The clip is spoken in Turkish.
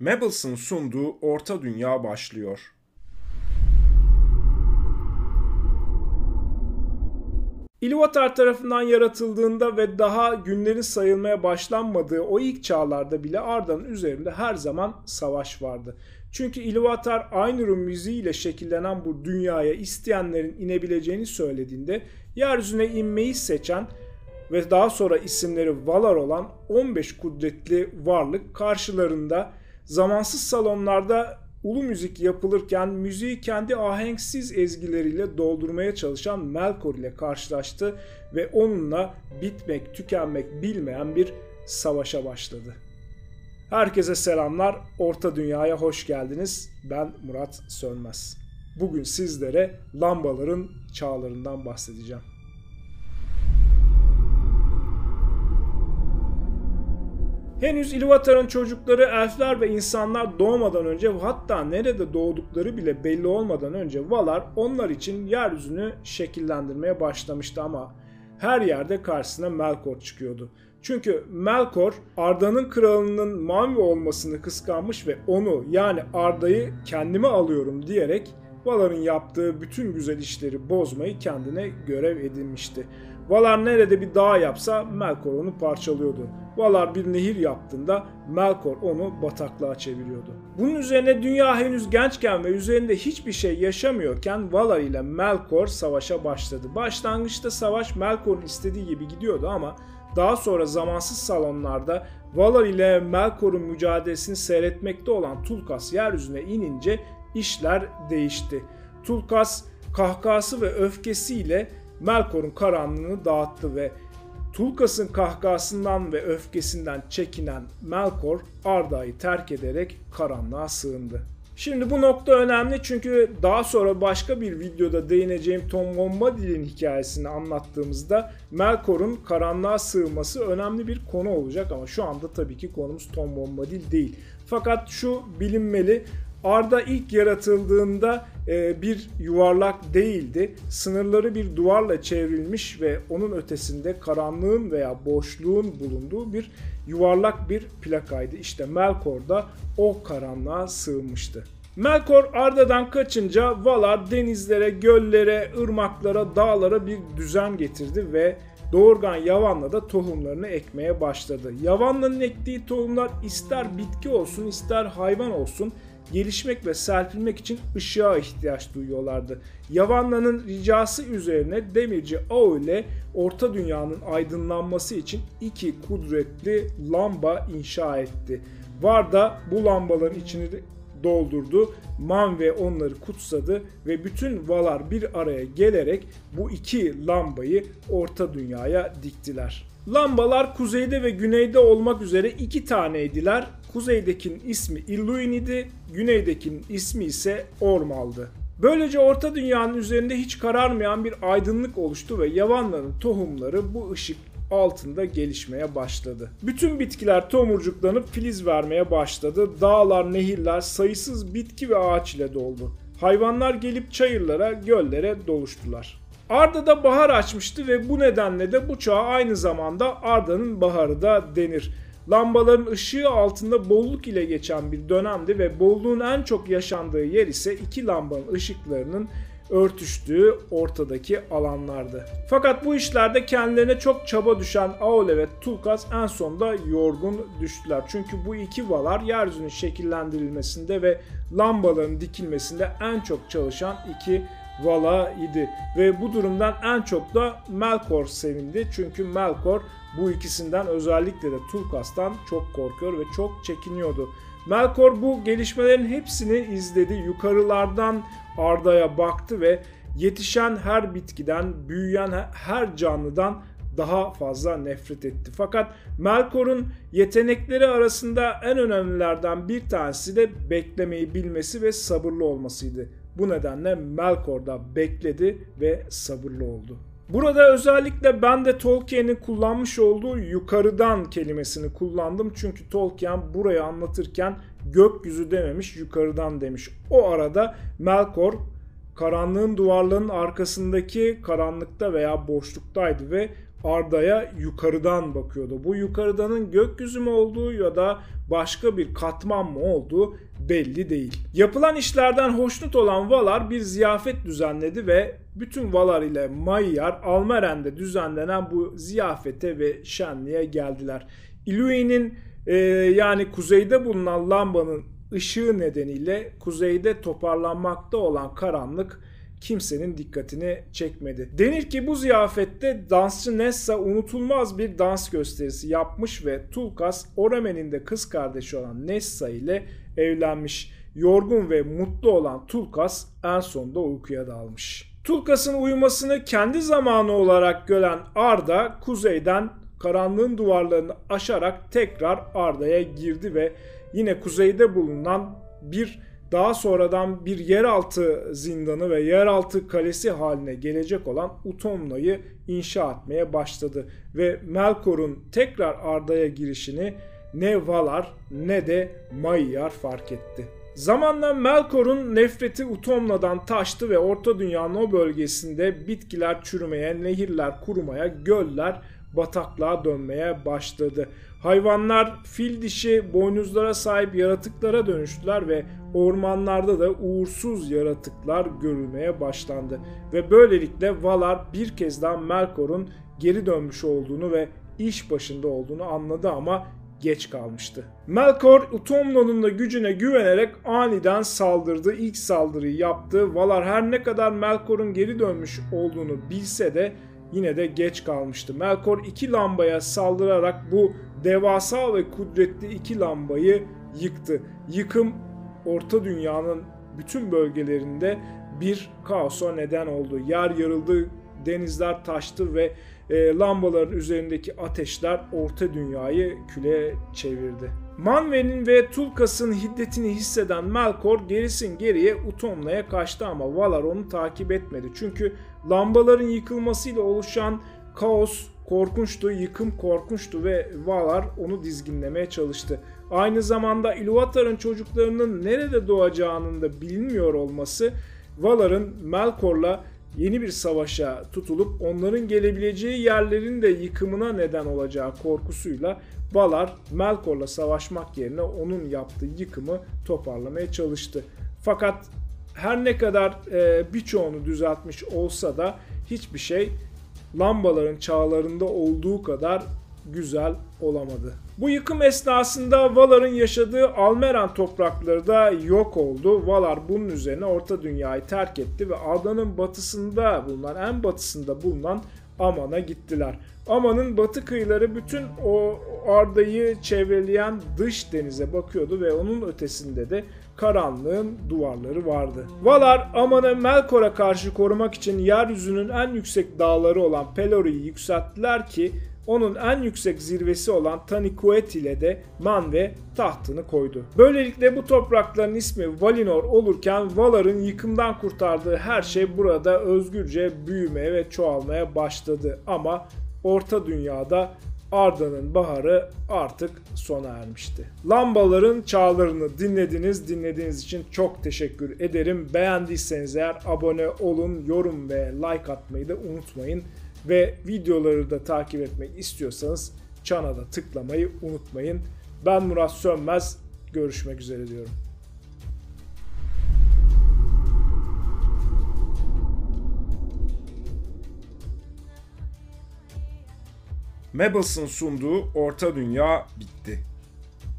Mabels'ın sunduğu Orta Dünya başlıyor. Ilúvatar tarafından yaratıldığında ve daha günlerin sayılmaya başlanmadığı o ilk çağlarda bile Arda'nın üzerinde her zaman savaş vardı. Çünkü Ilúvatar Ainur'un müziğiyle şekillenen bu dünyaya isteyenlerin inebileceğini söylediğinde yeryüzüne inmeyi seçen ve daha sonra isimleri Valar olan 15 kudretli varlık karşılarında zamansız salonlarda ulu müzik yapılırken müziği kendi ahenksiz ezgileriyle doldurmaya çalışan Melkor ile karşılaştı ve onunla bitmek tükenmek bilmeyen bir savaşa başladı. Herkese selamlar, Orta Dünya'ya hoş geldiniz. Ben Murat Sönmez. Bugün sizlere lambaların çağlarından bahsedeceğim. Henüz Ilúvatar'ın çocukları elfler ve insanlar doğmadan önce hatta nerede doğdukları bile belli olmadan önce Valar onlar için yeryüzünü şekillendirmeye başlamıştı ama her yerde karşısına Melkor çıkıyordu. Çünkü Melkor Arda'nın kralının mavi olmasını kıskanmış ve onu yani Arda'yı kendime alıyorum diyerek Valar'ın yaptığı bütün güzel işleri bozmayı kendine görev edinmişti. Valar nerede bir dağ yapsa Melkor onu parçalıyordu. Valar bir nehir yaptığında Melkor onu bataklığa çeviriyordu. Bunun üzerine dünya henüz gençken ve üzerinde hiçbir şey yaşamıyorken Valar ile Melkor savaşa başladı. Başlangıçta savaş Melkor'un istediği gibi gidiyordu ama daha sonra zamansız salonlarda Valar ile Melkor'un mücadelesini seyretmekte olan Tulkas yeryüzüne inince işler değişti. Tulkas kahkası ve öfkesiyle Melkor'un karanlığını dağıttı ve Tulkas'ın kahkasından ve öfkesinden çekinen Melkor Arda'yı terk ederek karanlığa sığındı. Şimdi bu nokta önemli çünkü daha sonra başka bir videoda değineceğim Tom Bombadil'in hikayesini anlattığımızda Melkor'un karanlığa sığması önemli bir konu olacak ama şu anda tabii ki konumuz Tom Bombadil değil. Fakat şu bilinmeli Arda ilk yaratıldığında e, bir yuvarlak değildi. Sınırları bir duvarla çevrilmiş ve onun ötesinde karanlığın veya boşluğun bulunduğu bir yuvarlak bir plakaydı. İşte Melkor da o karanlığa sığınmıştı. Melkor Arda'dan kaçınca Valar denizlere, göllere, ırmaklara, dağlara bir düzen getirdi ve Doğurgan Yavan'la da tohumlarını ekmeye başladı. Yavan'ın ektiği tohumlar ister bitki olsun ister hayvan olsun gelişmek ve serpilmek için ışığa ihtiyaç duyuyorlardı. Yavanna'nın ricası üzerine Demirci Ao ile Orta Dünya'nın aydınlanması için iki kudretli lamba inşa etti. Varda bu lambaların içini doldurdu. Manve onları kutsadı ve bütün Valar bir araya gelerek bu iki lambayı Orta Dünya'ya diktiler. Lambalar kuzeyde ve güneyde olmak üzere iki taneydiler. Kuzeydekinin ismi Illuin'idi, güneydekinin ismi ise Ormal'dı. Böylece Orta Dünya'nın üzerinde hiç kararmayan bir aydınlık oluştu ve yavanların tohumları bu ışık altında gelişmeye başladı. Bütün bitkiler tomurcuklanıp filiz vermeye başladı. Dağlar, nehirler sayısız bitki ve ağaç ile doldu. Hayvanlar gelip çayırlara, göllere doluştular. Arda'da bahar açmıştı ve bu nedenle de bu çağa aynı zamanda Arda'nın baharı da denir. Lambaların ışığı altında bolluk ile geçen bir dönemdi ve bolluğun en çok yaşandığı yer ise iki lambanın ışıklarının örtüştüğü ortadaki alanlardı. Fakat bu işlerde kendilerine çok çaba düşen Aole ve Tulkas en sonunda yorgun düştüler. Çünkü bu iki valar yeryüzünün şekillendirilmesinde ve lambaların dikilmesinde en çok çalışan iki Vala idi. Ve bu durumdan en çok da Melkor sevindi. Çünkü Melkor bu ikisinden özellikle de Tulkas'tan çok korkuyor ve çok çekiniyordu. Melkor bu gelişmelerin hepsini izledi. Yukarılardan Arda'ya baktı ve yetişen her bitkiden, büyüyen her canlıdan daha fazla nefret etti. Fakat Melkor'un yetenekleri arasında en önemlilerden bir tanesi de beklemeyi bilmesi ve sabırlı olmasıydı. Bu nedenle Melkor da bekledi ve sabırlı oldu. Burada özellikle ben de Tolkien'in kullanmış olduğu yukarıdan kelimesini kullandım. Çünkü Tolkien burayı anlatırken gökyüzü dememiş yukarıdan demiş. O arada Melkor karanlığın duvarlarının arkasındaki karanlıkta veya boşluktaydı ve Arda'ya yukarıdan bakıyordu. Bu yukarıdanın gökyüzü mü olduğu ya da başka bir katman mı olduğu belli değil. Yapılan işlerden hoşnut olan Valar bir ziyafet düzenledi ve bütün Valar ile Mayyar Almeren'de düzenlenen bu ziyafete ve şenliğe geldiler. Iluin'in e, yani kuzeyde bulunan lambanın ışığı nedeniyle kuzeyde toparlanmakta olan karanlık kimsenin dikkatini çekmedi. Denir ki bu ziyafette dansçı Nessa unutulmaz bir dans gösterisi yapmış ve Tulkas Oramen'in de kız kardeşi olan Nessa ile evlenmiş. Yorgun ve mutlu olan Tulkas en sonunda uykuya dalmış. Tulkas'ın uyumasını kendi zamanı olarak gören Arda kuzeyden karanlığın duvarlarını aşarak tekrar Arda'ya girdi ve yine kuzeyde bulunan bir daha sonradan bir yeraltı zindanı ve yeraltı kalesi haline gelecek olan Utomna'yı inşa etmeye başladı ve Melkor'un tekrar Arda'ya girişini ne Valar ne de Mayyar fark etti. Zamanla Melkor'un nefreti Utomna'dan taştı ve Orta Dünya'nın o bölgesinde bitkiler çürümeye, nehirler kurumaya, göller bataklığa dönmeye başladı. Hayvanlar fil dişi boynuzlara sahip yaratıklara dönüştüler ve ormanlarda da uğursuz yaratıklar görülmeye başlandı. Ve böylelikle Valar bir kez daha Melkor'un geri dönmüş olduğunu ve iş başında olduğunu anladı ama geç kalmıştı. Melkor Utomno'nun da gücüne güvenerek aniden saldırdı. İlk saldırıyı yaptı. Valar her ne kadar Melkor'un geri dönmüş olduğunu bilse de yine de geç kalmıştı. Melkor iki lambaya saldırarak bu devasa ve kudretli iki lambayı yıktı. Yıkım Orta Dünya'nın bütün bölgelerinde bir kaosa neden oldu. Yer yarıldı, denizler taştı ve e, lambaların üzerindeki ateşler Orta Dünya'yı küle çevirdi. Manwe'nin ve Tulkas'ın hiddetini hisseden Melkor gerisin geriye Utomna'ya kaçtı ama Valar onu takip etmedi. Çünkü lambaların yıkılmasıyla oluşan kaos korkunçtu, yıkım korkunçtu ve Valar onu dizginlemeye çalıştı. Aynı zamanda Ilúvatar'ın çocuklarının nerede doğacağının da bilinmiyor olması Valar'ın Melkor'la yeni bir savaşa tutulup onların gelebileceği yerlerin de yıkımına neden olacağı korkusuyla Valar Melkor'la savaşmak yerine onun yaptığı yıkımı toparlamaya çalıştı. Fakat her ne kadar e, birçoğunu düzeltmiş olsa da hiçbir şey lambaların çağlarında olduğu kadar güzel olamadı. Bu yıkım esnasında Valar'ın yaşadığı Almeran toprakları da yok oldu. Valar bunun üzerine Orta Dünya'yı terk etti ve adanın batısında bulunan, en batısında bulunan Aman'a gittiler. Aman'ın batı kıyıları bütün o Arda'yı çevreleyen dış denize bakıyordu ve onun ötesinde de karanlığın duvarları vardı. Valar Aman'ı Melkor'a karşı korumak için yeryüzünün en yüksek dağları olan Pelori'yi yükselttiler ki onun en yüksek zirvesi olan Tanikuet ile de Manve tahtını koydu. Böylelikle bu toprakların ismi Valinor olurken Valar'ın yıkımdan kurtardığı her şey burada özgürce büyümeye ve çoğalmaya başladı. Ama Orta Dünya'da Arda'nın baharı artık sona ermişti. Lambaların çağlarını dinlediniz. Dinlediğiniz için çok teşekkür ederim. Beğendiyseniz eğer abone olun, yorum ve like atmayı da unutmayın. Ve videoları da takip etmek istiyorsanız çana da tıklamayı unutmayın. Ben Murat Sönmez. Görüşmek üzere diyorum. Mabels'ın sunduğu Orta Dünya bitti.